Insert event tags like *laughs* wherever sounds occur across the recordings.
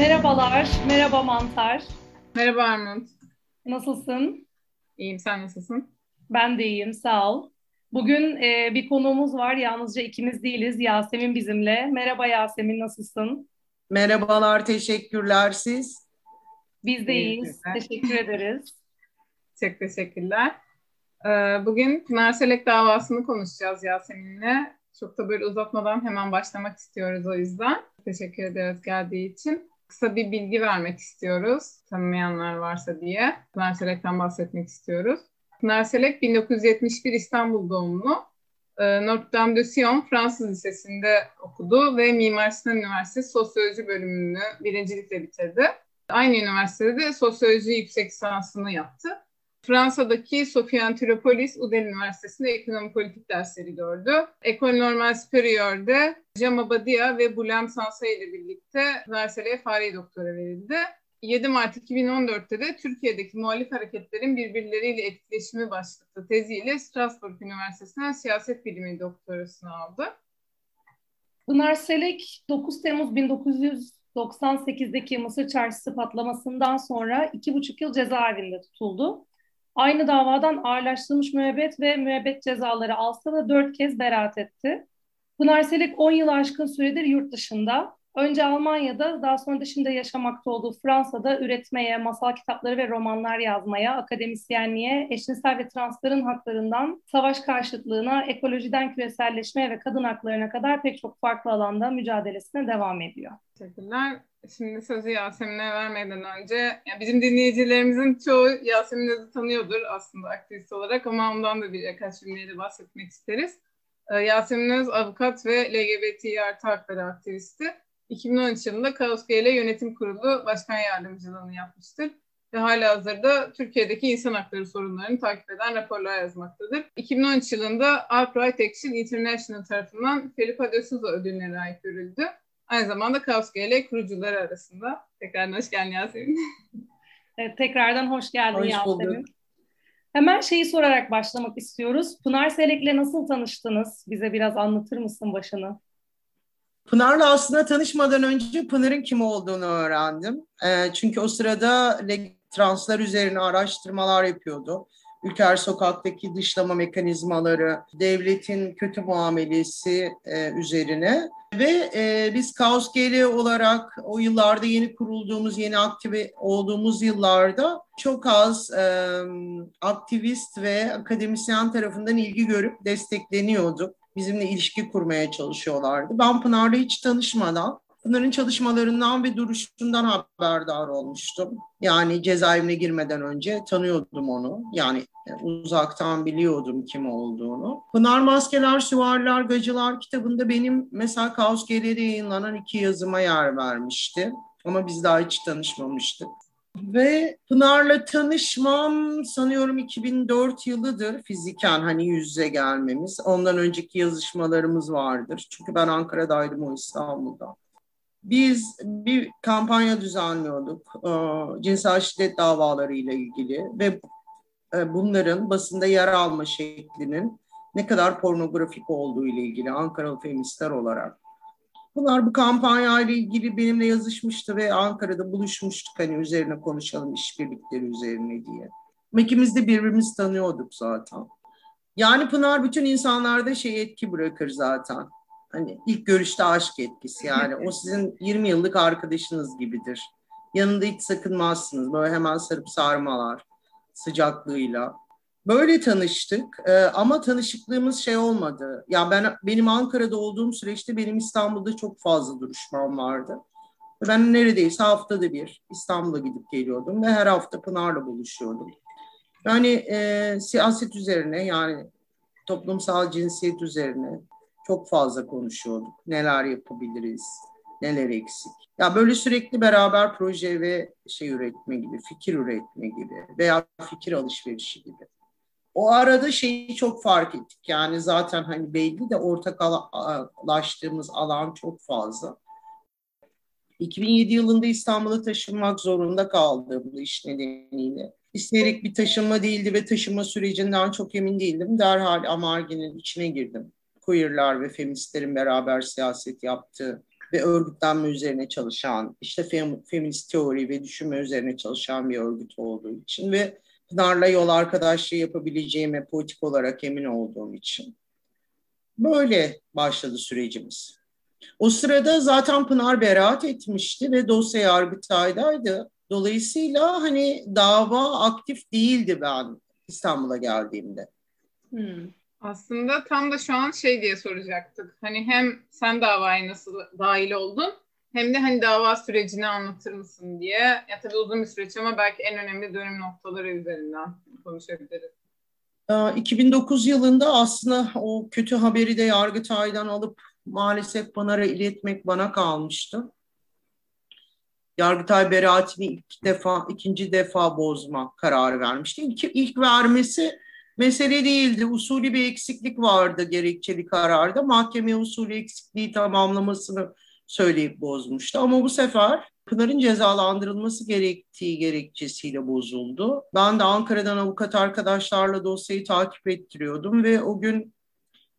Merhabalar, merhaba Mantar. Merhaba Armut. Nasılsın? İyiyim, sen nasılsın? Ben de iyiyim, sağ ol. Bugün e, bir konuğumuz var, yalnızca ikimiz değiliz. Yasemin bizimle. Merhaba Yasemin, nasılsın? Merhabalar, teşekkürler siz. Biz de iyiyiz, teşekkür ederiz. *laughs* Çok teşekkürler. Ee, bugün Pınar Selek davasını konuşacağız Yasemin'le. Çok da böyle uzatmadan hemen başlamak istiyoruz o yüzden. Teşekkür ederiz geldiği için. Kısa bir bilgi vermek istiyoruz. Tanımayanlar varsa diye. Pınar Selek'ten bahsetmek istiyoruz. Pınar Selek 1971 İstanbul doğumlu. Ee, Notre Dame de Sion Fransız Lisesi'nde okudu ve Mimar Sinan Üniversitesi Sosyoloji bölümünü birincilikle bitirdi. Aynı üniversitede de sosyoloji yüksek lisansını yaptı. Fransa'daki Sofia Antiropolis Udel Üniversitesi'nde ekonomi politik dersleri gördü. Ekol Normal Supérieur'de Jean Abadia ve Boulem Sansay ile birlikte üniversiteye fare doktora verildi. 7 Mart 2014'te de Türkiye'deki muhalif hareketlerin birbirleriyle etkileşimi başlıklı teziyle Strasbourg Üniversitesi'nden siyaset bilimi doktorasını aldı. Pınar Selek 9 Temmuz 1998'deki Mısır Çarşısı patlamasından sonra iki buçuk yıl cezaevinde tutuldu. Aynı davadan ağırlaştırılmış müebbet ve müebbet cezaları alsa da dört kez beraat etti. Pınar Selek 10 yıl aşkın süredir yurt dışında. Önce Almanya'da, daha sonra da şimdi yaşamakta olduğu Fransa'da üretmeye, masal kitapları ve romanlar yazmaya, akademisyenliğe, eşcinsel ve transların haklarından savaş karşıtlığına, ekolojiden küreselleşmeye ve kadın haklarına kadar pek çok farklı alanda mücadelesine devam ediyor. Teşekkürler. Şimdi sözü Yasemin'e vermeden önce yani bizim dinleyicilerimizin çoğu Yasemin'i tanıyordur aslında aktivist olarak ama ondan da birkaç cümleyle bahsetmek isteriz. Ee, Yasemin Öz avukat ve LGBT artı hakları aktivisti. 2013 yılında Kaos ile Yönetim Kurulu Başkan Yardımcılığını yapmıştır ve hala hazırda Türkiye'deki insan hakları sorunlarını takip eden raporlar yazmaktadır. 2013 yılında Albright Action International tarafından Felipe de Souza ödülüne layık görüldü. Aynı zamanda Kaos GL kurucuları arasında. Tekrardan hoş geldin Yasemin. *laughs* Evet, tekrardan hoş geldin hoş Yasemin. Bulduk. Hemen şeyi sorarak başlamak istiyoruz. Pınar Selek'le nasıl tanıştınız? Bize biraz anlatır mısın başını? Pınar'la aslında tanışmadan önce Pınar'ın kim olduğunu öğrendim. E, çünkü o sırada translar üzerine araştırmalar yapıyordu. Ülker Sokak'taki dışlama mekanizmaları, devletin kötü muamelesi e, üzerine ve e, biz Kaos GL olarak o yıllarda yeni kurulduğumuz, yeni aktive olduğumuz yıllarda çok az e, aktivist ve akademisyen tarafından ilgi görüp destekleniyorduk. Bizimle ilişki kurmaya çalışıyorlardı. Ben Pınar'la hiç tanışmadan Pınar'ın çalışmalarından ve duruşundan haberdar olmuştum. Yani cezaevine girmeden önce tanıyordum onu. Yani uzaktan biliyordum kim olduğunu. Pınar Maskeler, Süvariler, Gacılar kitabında benim mesela Kaos Geri'de yayınlanan iki yazıma yer vermişti. Ama biz daha hiç tanışmamıştık. Ve Pınar'la tanışmam sanıyorum 2004 yılıdır fiziken hani yüz yüze gelmemiz. Ondan önceki yazışmalarımız vardır. Çünkü ben Ankara'daydım o İstanbul'da. Biz bir kampanya düzenliyorduk e, cinsel şiddet davaları ile ilgili ve e, bunların basında yer alma şeklinin ne kadar pornografik olduğu ile ilgili Ankaralı feministler olarak. Bunlar bu kampanya ile ilgili benimle yazışmıştı ve Ankara'da buluşmuştuk hani üzerine konuşalım işbirlikleri üzerine diye. İkimiz de birbirimizi tanıyorduk zaten. Yani Pınar bütün insanlarda şey etki bırakır zaten. Hani ilk görüşte aşk etkisi yani. O sizin 20 yıllık arkadaşınız gibidir. Yanında hiç sakınmazsınız. Böyle hemen sarıp sarmalar sıcaklığıyla. Böyle tanıştık ee, ama tanışıklığımız şey olmadı. Ya ben benim Ankara'da olduğum süreçte benim İstanbul'da çok fazla duruşmam vardı. Ben neredeyse haftada bir İstanbul'a gidip geliyordum ve her hafta Pınar'la buluşuyordum. Yani e, siyaset üzerine yani toplumsal cinsiyet üzerine çok fazla konuşuyorduk. Neler yapabiliriz, neler eksik. Ya böyle sürekli beraber proje ve şey üretme gibi, fikir üretme gibi veya fikir alışverişi gibi. O arada şeyi çok fark ettik. Yani zaten hani belli de ortaklaştığımız alan çok fazla. 2007 yılında İstanbul'a taşınmak zorunda kaldım bu iş nedeniyle. İsteyerek bir taşınma değildi ve taşınma sürecinden çok emin değildim. Derhal Amarge'nin içine girdim. Queer'lar ve feministlerin beraber siyaset yaptığı ve örgütlenme üzerine çalışan, işte fem, feminist teori ve düşünme üzerine çalışan bir örgüt olduğu için ve Pınar'la yol arkadaşlığı yapabileceğime politik olarak emin olduğum için. Böyle başladı sürecimiz. O sırada zaten Pınar beraat etmişti ve dosya Yargıtay'daydı. Dolayısıyla hani dava aktif değildi ben İstanbul'a geldiğimde. Hmm. Aslında tam da şu an şey diye soracaktık. Hani hem sen davaya nasıl dahil oldun hem de hani dava sürecini anlatır mısın diye. Ya tabii uzun bir süreç ama belki en önemli dönüm noktaları üzerinden konuşabiliriz. 2009 ee, yılında aslında o kötü haberi de Yargıtay'dan alıp maalesef Pınar'a iletmek bana kalmıştı. Yargıtay beraatini ilk defa, ikinci defa bozma kararı vermişti. İlk, ilk vermesi mesele değildi. Usulü bir eksiklik vardı gerekçeli kararda. Mahkeme usulü eksikliği tamamlamasını söyleyip bozmuştu. Ama bu sefer Pınar'ın cezalandırılması gerektiği gerekçesiyle bozuldu. Ben de Ankara'dan avukat arkadaşlarla dosyayı takip ettiriyordum ve o gün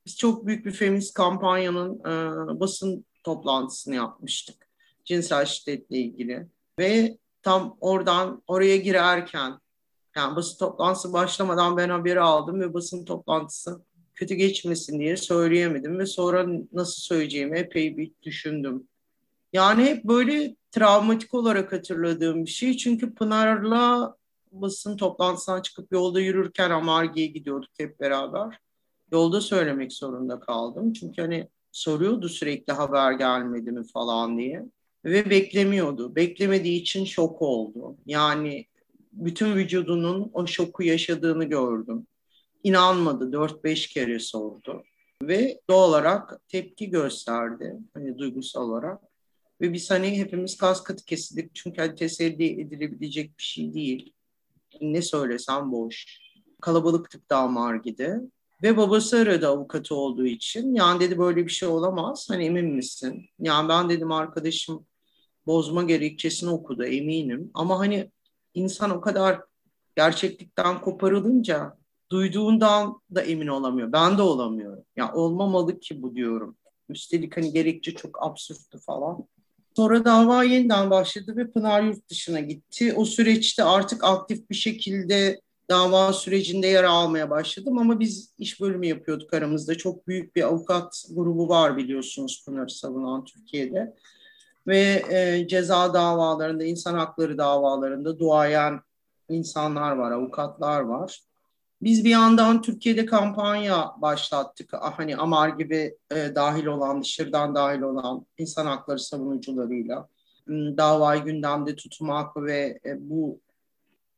biz çok büyük bir feminist kampanyanın e, basın toplantısını yapmıştık. Cinsel şiddetle ilgili. Ve tam oradan oraya girerken yani basın toplantısı başlamadan ben haberi aldım ve basın toplantısı kötü geçmesin diye söyleyemedim ve sonra nasıl söyleyeceğimi epey bir düşündüm. Yani hep böyle travmatik olarak hatırladığım bir şey. Çünkü Pınar'la basın toplantısından çıkıp yolda yürürken Amarge'ye gidiyorduk hep beraber. Yolda söylemek zorunda kaldım. Çünkü hani soruyordu sürekli haber gelmedi mi falan diye. Ve beklemiyordu. Beklemediği için şok oldu. Yani bütün vücudunun o şoku yaşadığını gördüm. İnanmadı. 4-5 kere sordu. Ve doğal olarak tepki gösterdi. Hani duygusal olarak. Ve biz hani hepimiz kas katı kesildik. Çünkü hani teselli edilebilecek bir şey değil. Ne söylesem boş. Kalabalıktık Dalmargi'de. Ve babası aradı avukatı olduğu için. Yani dedi böyle bir şey olamaz. Hani emin misin? Yani ben dedim arkadaşım bozma gerekçesini okudu eminim. Ama hani insan o kadar gerçeklikten koparılınca duyduğundan da emin olamıyor. Ben de olamıyorum. Ya yani olmamalı ki bu diyorum. Üstelik hani gerekçe çok absürttü falan. Sonra dava yeniden başladı ve Pınar yurt dışına gitti. O süreçte artık aktif bir şekilde dava sürecinde yer almaya başladım ama biz iş bölümü yapıyorduk aramızda. Çok büyük bir avukat grubu var biliyorsunuz Pınar'ı savunan Türkiye'de. Ve e, ceza davalarında, insan hakları davalarında duayen insanlar var, avukatlar var. Biz bir yandan Türkiye'de kampanya başlattık. Ah, hani Amar gibi e, dahil olan, dışarıdan dahil olan insan hakları savunucularıyla hmm, davayı gündemde tutmak ve e, bu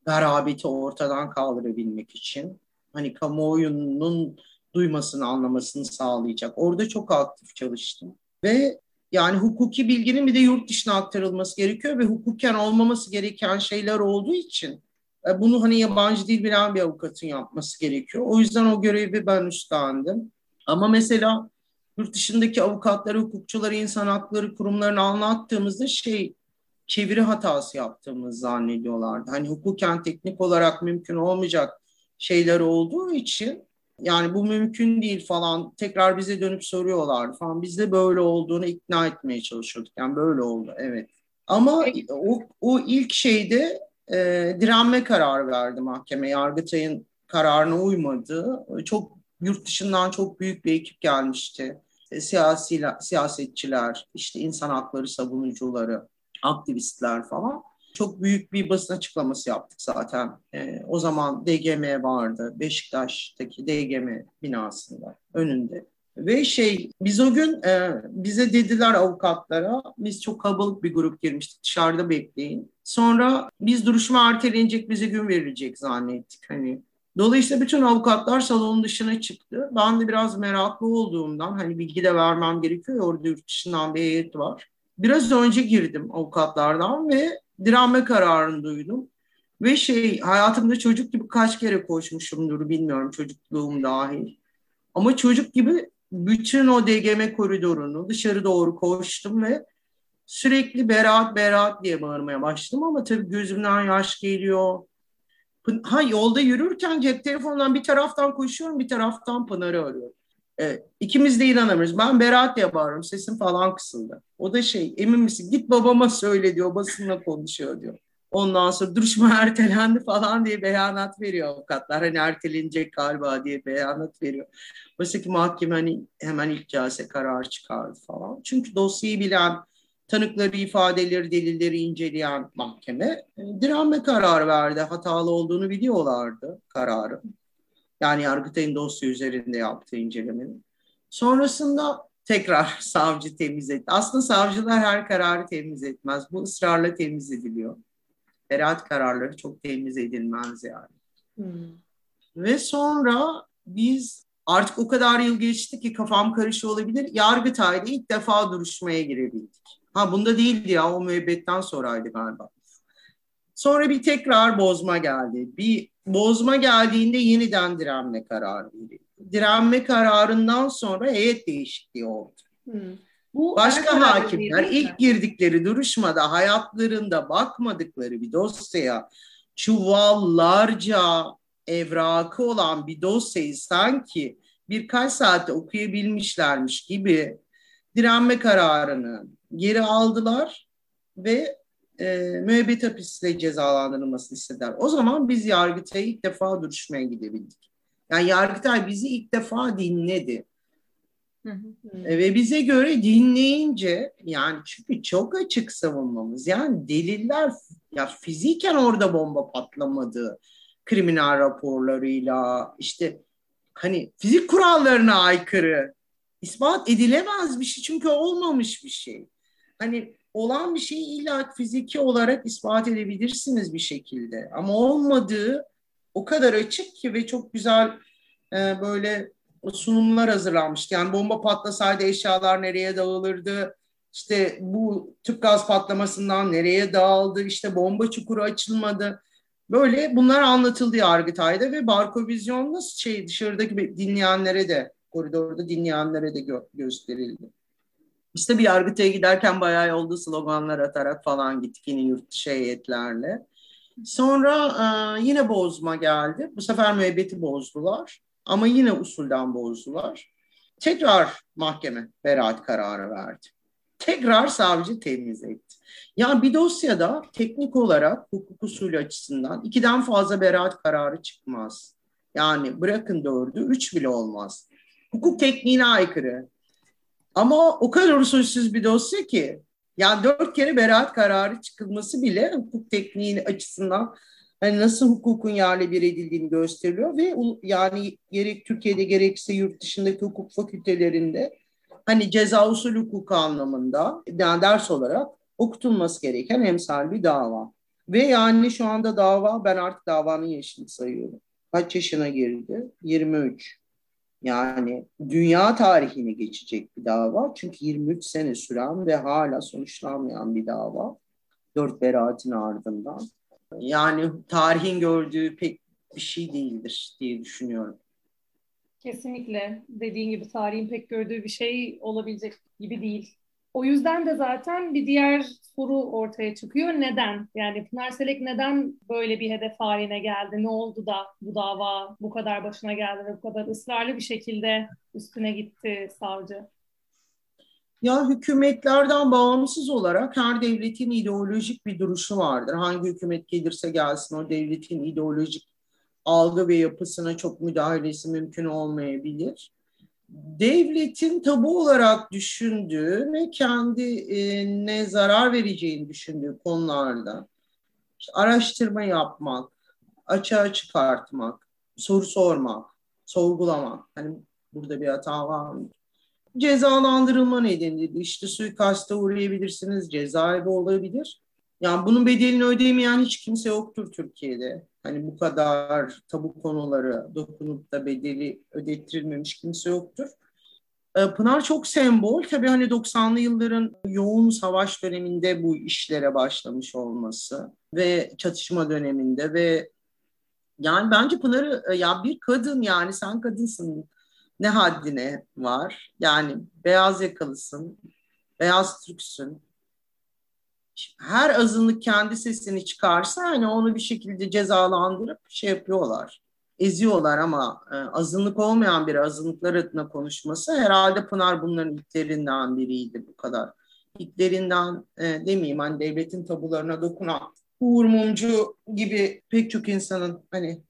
garabeti ortadan kaldırabilmek için hani kamuoyunun duymasını, anlamasını sağlayacak. Orada çok aktif çalıştım. Ve yani hukuki bilginin bir de yurt dışına aktarılması gerekiyor ve hukuken olmaması gereken şeyler olduğu için bunu hani yabancı dil bilen bir avukatın yapması gerekiyor. O yüzden o görevi ben üstlendim. Ama mesela yurt dışındaki avukatları, hukukçuları, insan hakları kurumlarını anlattığımızda şey çeviri hatası yaptığımızı zannediyorlardı. Hani hukuken teknik olarak mümkün olmayacak şeyler olduğu için yani bu mümkün değil falan tekrar bize dönüp soruyorlardı falan. Biz de böyle olduğunu ikna etmeye çalışıyorduk. Yani böyle oldu evet. Ama o, o ilk şeyde e, direnme kararı verdi mahkeme. Yargıtay'ın kararına uymadı. Çok yurt dışından çok büyük bir ekip gelmişti. E, siyasi siyasetçiler, işte insan hakları savunucuları, aktivistler falan. Çok büyük bir basın açıklaması yaptık zaten. E, o zaman DGM vardı. Beşiktaş'taki DGM binasında önünde. Ve şey biz o gün e, bize dediler avukatlara biz çok kalabalık bir grup girmiştik dışarıda bekleyin. Sonra biz duruşma ertelenecek bize gün verilecek zannettik. Hani Dolayısıyla bütün avukatlar salonun dışına çıktı. Ben de biraz meraklı olduğumdan hani bilgi de vermem gerekiyor. Orada yurt dışından bir heyet var. Biraz önce girdim avukatlardan ve direnme kararını duydum. Ve şey hayatımda çocuk gibi kaç kere koşmuşumdur bilmiyorum çocukluğum dahil. Ama çocuk gibi bütün o DGM koridorunu dışarı doğru koştum ve sürekli Berat Berat diye bağırmaya başladım ama tabii gözümden yaş geliyor. Ha yolda yürürken cep telefonundan bir taraftan koşuyorum bir taraftan Pınar'ı arıyorum. E, ikimiz de inanamıyoruz. Ben Berat diye bağırıyorum. Sesim falan kısıldı. O da şey emin misin? Git babama söyle diyor. Basınla konuşuyor diyor. Ondan sonra duruşma *laughs* ertelendi falan diye beyanat veriyor avukatlar. Hani ertelenecek galiba diye beyanat veriyor. Oysa ki mahkeme hani hemen ilk celse karar çıkardı falan. Çünkü dosyayı bilen, tanıkları, ifadeleri, delilleri inceleyen mahkeme e, direnme kararı verdi. Hatalı olduğunu biliyorlardı kararı. Yani Yargıtay'ın dosya üzerinde yaptığı incelemenin. Sonrasında tekrar *laughs* savcı temiz etti. Aslında savcılar her kararı temiz etmez. Bu ısrarla temiz ediliyor. Beraat kararları çok temiz edilmez yani. Hmm. Ve sonra biz artık o kadar yıl geçti ki kafam karışıyor olabilir. Yargıtay'da ilk defa duruşmaya girebildik. Ha bunda değildi ya o müebbetten sonraydı galiba. Sonra bir tekrar bozma geldi. Bir bozma geldiğinde yeniden direnme kararı verildi. Direnme kararından sonra heyet değişikliği oldu. Hmm. Bu Başka hakimler ilk girdikleri duruşmada hayatlarında bakmadıkları bir dosyaya çuvallarca evrakı olan bir dosyayı sanki birkaç saatte okuyabilmişlermiş gibi direnme kararını geri aldılar ve e, müebbet hapisle cezalandırılmasını istediler. O zaman biz Yargıtay'a ilk defa duruşmaya gidebildik. Yani Yargıtay bizi ilk defa dinledi. E, ve bize göre dinleyince yani çünkü çok açık savunmamız yani deliller ya fiziken orada bomba patlamadı kriminal raporlarıyla işte hani fizik kurallarına aykırı ispat edilemez bir şey çünkü olmamış bir şey. Hani olan bir şeyi illa fiziki olarak ispat edebilirsiniz bir şekilde ama olmadığı o kadar açık ki ve çok güzel e, böyle sunumlar hazırlanmıştı. Yani bomba patlasaydı eşyalar nereye dağılırdı? İşte bu tüp gaz patlamasından nereye dağıldı? İşte bomba çukuru açılmadı. Böyle bunlar anlatıldı Yargıtay'da ve Barkovizyon nasıl şey dışarıdaki dinleyenlere de koridorda dinleyenlere de gö- gösterildi. Biz bir Yargıtay'a giderken bayağı yolda sloganlar atarak falan gittik yine yurt dışı heyetlerle. Sonra e, yine bozma geldi. Bu sefer müebbeti bozdular. Ama yine usulden bozdular. Tekrar mahkeme beraat kararı verdi. Tekrar savcı temiz etti. Yani bir dosyada teknik olarak hukuk usulü açısından ikiden fazla beraat kararı çıkmaz. Yani bırakın dördü, üç bile olmaz. Hukuk tekniğine aykırı. Ama o kadar usulsüz bir dosya ki yani dört kere beraat kararı çıkılması bile hukuk tekniği açısından hani nasıl hukukun yerle bir edildiğini gösteriyor ve yani gerek Türkiye'de gerekse yurt dışındaki hukuk fakültelerinde hani ceza usul hukuku anlamında yani ders olarak okutulması gereken emsal bir dava. Ve yani şu anda dava ben artık davanın yaşını sayıyorum. Kaç yaşına girdi? 23. Yani dünya tarihine geçecek bir dava. Çünkü 23 sene süren ve hala sonuçlanmayan bir dava. Dört beraatin ardından. Yani tarihin gördüğü pek bir şey değildir diye düşünüyorum. Kesinlikle. Dediğin gibi tarihin pek gördüğü bir şey olabilecek gibi değil. O yüzden de zaten bir diğer soru ortaya çıkıyor. Neden? Yani Pınar Selek neden böyle bir hedef haline geldi? Ne oldu da bu dava bu kadar başına geldi ve bu kadar ısrarlı bir şekilde üstüne gitti savcı? Ya hükümetlerden bağımsız olarak her devletin ideolojik bir duruşu vardır. Hangi hükümet gelirse gelsin o devletin ideolojik algı ve yapısına çok müdahalesi mümkün olmayabilir. Devletin tabu olarak düşündüğü ve kendine zarar vereceğini düşündüğü konularda işte araştırma yapmak, açığa çıkartmak, soru sormak, sorgulamak. Hani burada bir hata var mı? Cezalandırılma nedeniyle işte suikasta uğrayabilirsiniz, cezaevi olabilir. Yani bunun bedelini ödemeyen hiç kimse yoktur Türkiye'de. Hani bu kadar tabu konuları dokunup da bedeli ödettirilmemiş kimse yoktur. Ee, Pınar çok sembol. Tabii hani 90'lı yılların yoğun savaş döneminde bu işlere başlamış olması ve çatışma döneminde ve yani bence Pınar'ı e, ya bir kadın yani sen kadınsın ne haddine var. Yani beyaz yakalısın, beyaz Türksün. Her azınlık kendi sesini çıkarsa hani onu bir şekilde cezalandırıp şey yapıyorlar. eziyorlar ama e, azınlık olmayan bir azınlıklar adına konuşması herhalde Pınar bunların ilklerinden biriydi bu kadar. İlklerinden e, demeyeyim hani devletin tabularına dokunan Uğur Mumcu gibi pek çok insanın hani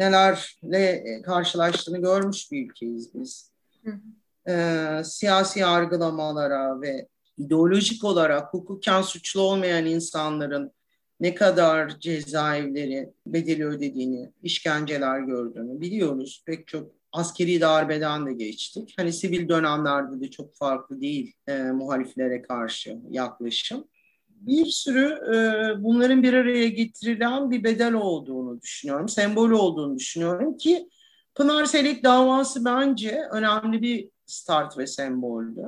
nelerle karşılaştığını görmüş bir ülkeyiz biz. Hı hı. E, siyasi yargılamalara ve ideolojik olarak hukuken suçlu olmayan insanların ne kadar cezaevleri bedeli ödediğini, işkenceler gördüğünü biliyoruz. Pek çok askeri darbeden de geçtik. Hani sivil dönemlerde de çok farklı değil e, muhaliflere karşı yaklaşım. Bir sürü e, bunların bir araya getirilen bir bedel olduğunu düşünüyorum, sembol olduğunu düşünüyorum ki Pınar Selek davası bence önemli bir start ve semboldü.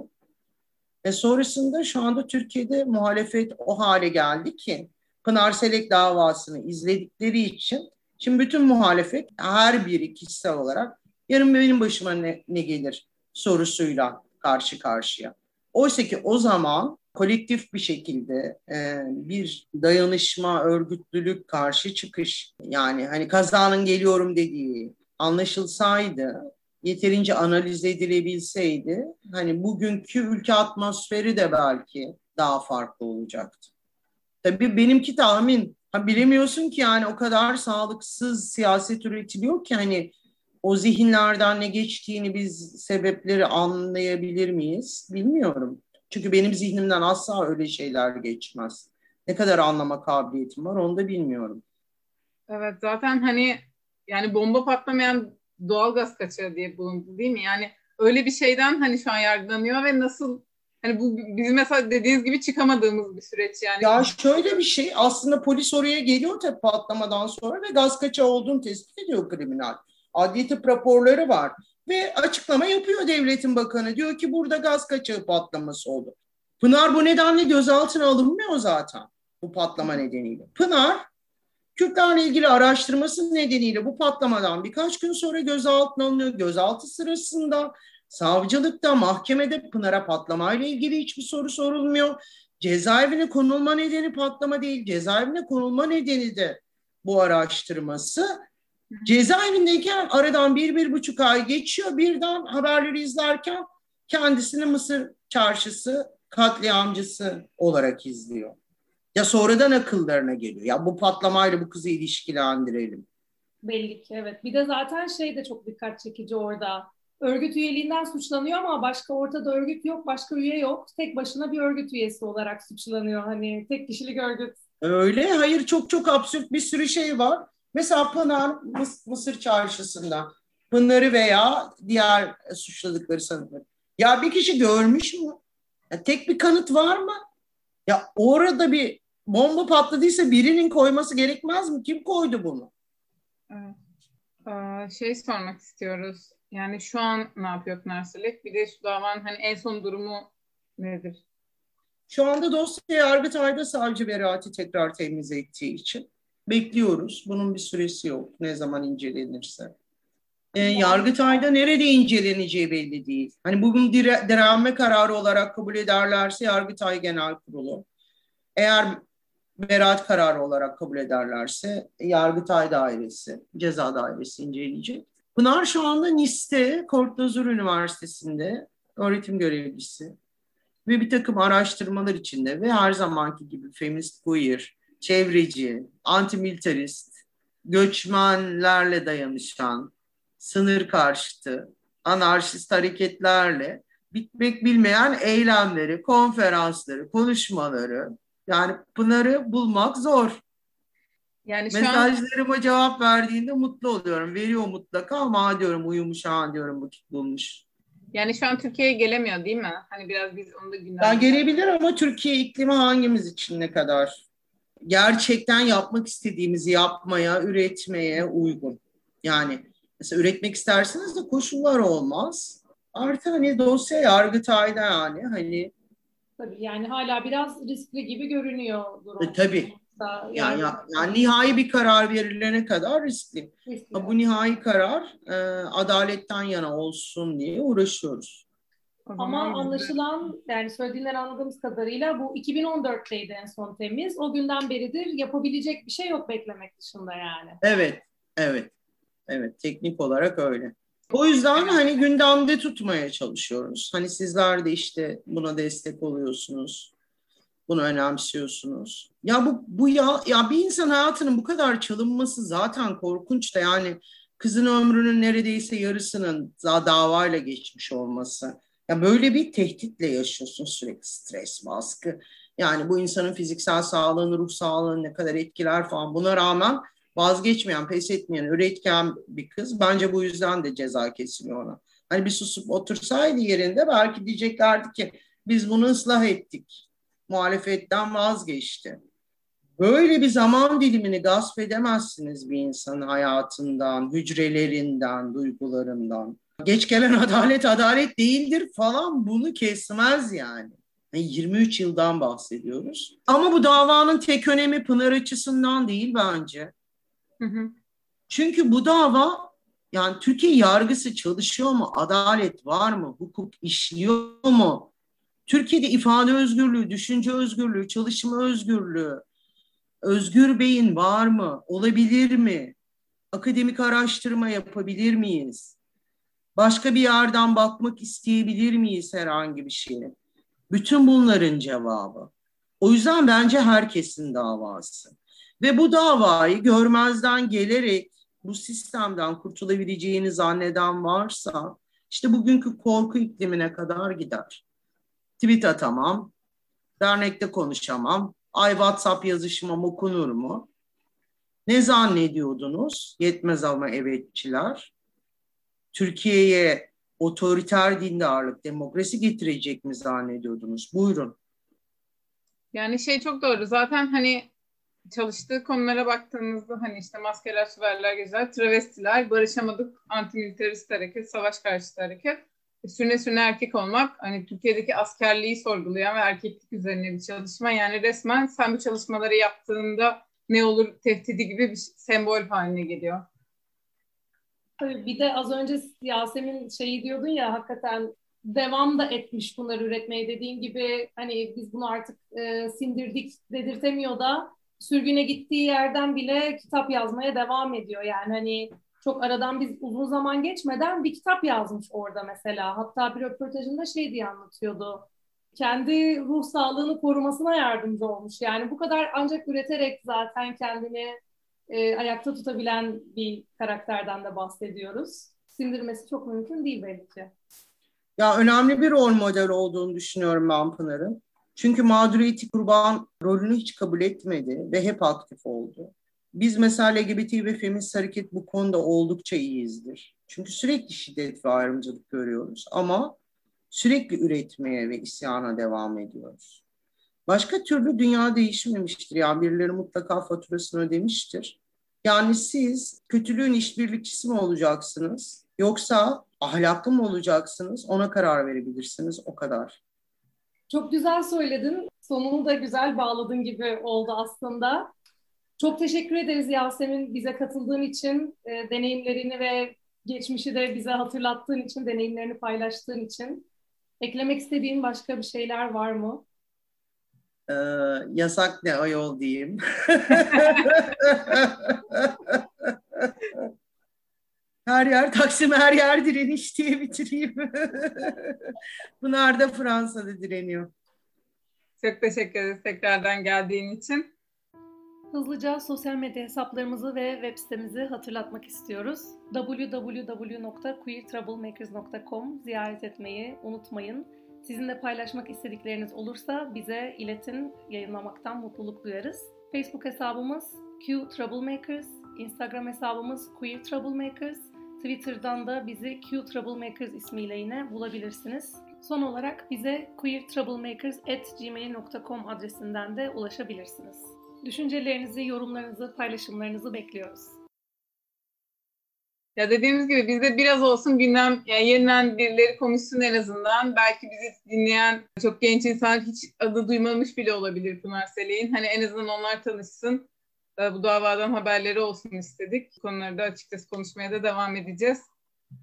Ve sonrasında şu anda Türkiye'de muhalefet o hale geldi ki Pınar Selek davasını izledikleri için şimdi bütün muhalefet her biri kişisel olarak yarın benim başıma ne, ne gelir sorusuyla karşı karşıya. Oysa ki o zaman kolektif bir şekilde e, bir dayanışma, örgütlülük, karşı çıkış yani hani kazanın geliyorum dediği anlaşılsaydı, yeterince analiz edilebilseydi hani bugünkü ülke atmosferi de belki daha farklı olacaktı. Tabii benimki tahmin. Ha, bilemiyorsun ki yani o kadar sağlıksız siyaset üretiliyor ki hani o zihinlerden ne geçtiğini biz sebepleri anlayabilir miyiz bilmiyorum. Çünkü benim zihnimden asla öyle şeyler geçmez. Ne kadar anlama kabiliyetim var onu da bilmiyorum. Evet zaten hani yani bomba patlamayan doğal gaz kaçağı diye bulundu değil mi? Yani öyle bir şeyden hani şu an yargılanıyor ve nasıl Hani bu bizim mesela dediğiniz gibi çıkamadığımız bir süreç yani. Ya şöyle bir şey aslında polis oraya geliyor tabii patlamadan sonra ve gaz kaçağı olduğunu tespit ediyor kriminal. Adli tıp raporları var ve açıklama yapıyor devletin bakanı. Diyor ki burada gaz kaçağı patlaması oldu. Pınar bu nedenle gözaltına alınmıyor zaten bu patlama nedeniyle. Pınar Kürtlerle ilgili araştırması nedeniyle bu patlamadan birkaç gün sonra gözaltına alınıyor. Gözaltı sırasında Savcılıkta, mahkemede Pınar'a patlamayla ilgili hiçbir soru sorulmuyor. Cezaevine konulma nedeni patlama değil, cezaevine konulma nedeni de bu araştırması. Cezaevindeyken aradan bir, bir buçuk ay geçiyor. Birden haberleri izlerken kendisini Mısır çarşısı katliamcısı olarak izliyor. Ya sonradan akıllarına geliyor. Ya bu patlamayla bu kızı ilişkilendirelim. Belli ki evet. Bir de zaten şey de çok dikkat çekici orada örgüt üyeliğinden suçlanıyor ama başka ortada örgüt yok, başka üye yok. Tek başına bir örgüt üyesi olarak suçlanıyor. Hani tek kişilik örgüt. Öyle. Hayır çok çok absürt bir sürü şey var. Mesela Pınar Mıs- Mısır çarşısında Pınar'ı veya diğer suçladıkları sanıkları. Ya bir kişi görmüş mü? Ya tek bir kanıt var mı? Ya orada bir bomba patladıysa birinin koyması gerekmez mi? Kim koydu bunu? Evet. Ee, şey sormak istiyoruz. Yani şu an ne yapıyor Pınarselek? Bir de şu davanın hani en son durumu nedir? Şu anda dosya Yargıtay'da savcı beraati tekrar temiz ettiği için bekliyoruz. Bunun bir süresi yok. Ne zaman incelenirse. Ee, Yargıtay'da nerede inceleneceği belli değil. Hani bugün dire, direnme kararı olarak kabul ederlerse Yargıtay Genel Kurulu. Eğer beraat kararı olarak kabul ederlerse Yargıtay Dairesi, Ceza Dairesi inceleyecek. Pınar şu anda Nice'te, Kortazur Üniversitesi'nde öğretim görevlisi ve bir takım araştırmalar içinde ve her zamanki gibi feminist queer, çevreci, antimilitarist, göçmenlerle dayanışan, sınır karşıtı, anarşist hareketlerle bitmek bilmeyen eylemleri, konferansları, konuşmaları yani Pınar'ı bulmak zor. Yani şu Mesajlarıma an... cevap verdiğinde mutlu oluyorum. Veriyor mutlaka ama diyorum uyumuş ha diyorum vakit bulmuş. Yani şu an Türkiye'ye gelemiyor değil mi? Hani biraz biz onu da gündem. Ben gelebilir ama Türkiye iklimi hangimiz için ne kadar? Gerçekten yapmak istediğimizi yapmaya, üretmeye uygun. Yani mesela üretmek isterseniz de koşullar olmaz. Artı hani dosya yargıtayda yani hani. Tabii yani hala biraz riskli gibi görünüyor durum. E, tabii yani, yani, yani nihai bir karar verilene kadar riskli. riskli. Bu nihai karar e, adaletten yana olsun diye uğraşıyoruz. Ama anlaşılan yani söylediğinden anladığımız kadarıyla bu 2014'teydi en son temiz. O günden beridir yapabilecek bir şey yok beklemek dışında yani. Evet, evet. Evet, teknik olarak öyle. O yüzden hani gündemde tutmaya çalışıyoruz. Hani sizler de işte buna destek oluyorsunuz. Bunu önemsiyorsunuz. Ya bu bu ya ya bir insan hayatının bu kadar çalınması zaten korkunç da yani kızın ömrünün neredeyse yarısının daha davayla geçmiş olması. Ya böyle bir tehditle yaşıyorsun sürekli stres, baskı. Yani bu insanın fiziksel sağlığını, ruh sağlığını ne kadar etkiler falan. Buna rağmen vazgeçmeyen, pes etmeyen, üretken bir kız. Bence bu yüzden de ceza kesiliyor ona. Hani bir susup otursaydı yerinde belki diyeceklerdi ki biz bunu ıslah ettik. Muhalefetten vazgeçti. Böyle bir zaman dilimini gasp edemezsiniz bir insanın hayatından, hücrelerinden, duygularından. Geç gelen *laughs* adalet adalet değildir falan bunu kesmez yani. 23 yıldan bahsediyoruz. Ama bu davanın tek önemi Pınar açısından değil bence. Hı hı. Çünkü bu dava yani Türkiye yargısı çalışıyor mu? Adalet var mı? Hukuk işliyor mu? Türkiye'de ifade özgürlüğü, düşünce özgürlüğü, çalışma özgürlüğü, özgür beyin var mı? Olabilir mi? Akademik araştırma yapabilir miyiz? Başka bir yerden bakmak isteyebilir miyiz herhangi bir şeye? Bütün bunların cevabı. O yüzden bence herkesin davası. Ve bu davayı görmezden gelerek bu sistemden kurtulabileceğini zanneden varsa işte bugünkü korku iklimine kadar gider. Tweet atamam, dernekte konuşamam, ay WhatsApp yazışmam okunur mu? Ne zannediyordunuz? Yetmez ama evetçiler. Türkiye'ye otoriter dindarlık, demokrasi getirecek mi zannediyordunuz? Buyurun. Yani şey çok doğru. Zaten hani çalıştığı konulara baktığımızda hani işte maskeler, süverler, güzel, travestiler, barışamadık, antimilitarist hareket, savaş karşıtı hareket, e, sürüne sürüne erkek olmak, hani Türkiye'deki askerliği sorgulayan ve erkeklik üzerine bir çalışma. Yani resmen sen bu çalışmaları yaptığında ne olur tehdidi gibi bir sembol haline geliyor. Tabii bir de az önce Yasemin şeyi diyordun ya hakikaten devam da etmiş bunları üretmeye dediğin gibi hani biz bunu artık e, sindirdik dedirtemiyor da sürgüne gittiği yerden bile kitap yazmaya devam ediyor. Yani hani çok aradan biz uzun zaman geçmeden bir kitap yazmış orada mesela. Hatta bir röportajında şey diye anlatıyordu. Kendi ruh sağlığını korumasına yardımcı olmuş. Yani bu kadar ancak üreterek zaten kendini e, ayakta tutabilen bir karakterden de bahsediyoruz. Sindirmesi çok mümkün değil belki. Ya önemli bir rol model olduğunu düşünüyorum ben Pınar'ın. Çünkü mağduriyeti kurban rolünü hiç kabul etmedi ve hep aktif oldu. Biz mesela LGBT ve feminist hareket bu konuda oldukça iyiyizdir. Çünkü sürekli şiddet ve ayrımcılık görüyoruz ama sürekli üretmeye ve isyana devam ediyoruz. Başka türlü dünya değişmemiştir. Yani birileri mutlaka faturasını ödemiştir. Yani siz kötülüğün işbirlikçisi mi olacaksınız? Yoksa ahlaklı mı olacaksınız? Ona karar verebilirsiniz. O kadar. Çok güzel söyledin. Sonunu da güzel bağladın gibi oldu aslında. Çok teşekkür ederiz Yasemin bize katıldığın için, e, deneyimlerini ve geçmişi de bize hatırlattığın için, deneyimlerini paylaştığın için. Eklemek istediğin başka bir şeyler var mı? Ee, yasak ne ayol diyeyim. *laughs* her yer Taksim, her yer direniş diye bitireyim. *laughs* Bunlar da Fransa'da direniyor. Çok teşekkür ederiz tekrardan geldiğin için. Hızlıca sosyal medya hesaplarımızı ve web sitemizi hatırlatmak istiyoruz. www.queertroublemakers.com ziyaret etmeyi unutmayın. Sizinle paylaşmak istedikleriniz olursa bize iletin, yayınlamaktan mutluluk duyarız. Facebook hesabımız Q Troublemakers, Instagram hesabımız Queer Troublemakers, Twitter'dan da bizi Q Troublemakers ismiyle yine bulabilirsiniz. Son olarak bize queertroublemakers.gmail.com adresinden de ulaşabilirsiniz. Düşüncelerinizi, yorumlarınızı, paylaşımlarınızı bekliyoruz. Ya dediğimiz gibi bizde biraz olsun gündem yani yeniden birileri konuşsun en azından. Belki bizi dinleyen çok genç insan hiç adı duymamış bile olabilir Pınar Selek'in. Hani en azından onlar tanışsın. Bu davadan haberleri olsun istedik. Bu konuları da açıkçası konuşmaya da devam edeceğiz.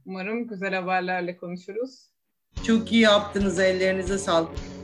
Umarım güzel haberlerle konuşuruz. Çok iyi yaptınız. Ellerinize sağlık.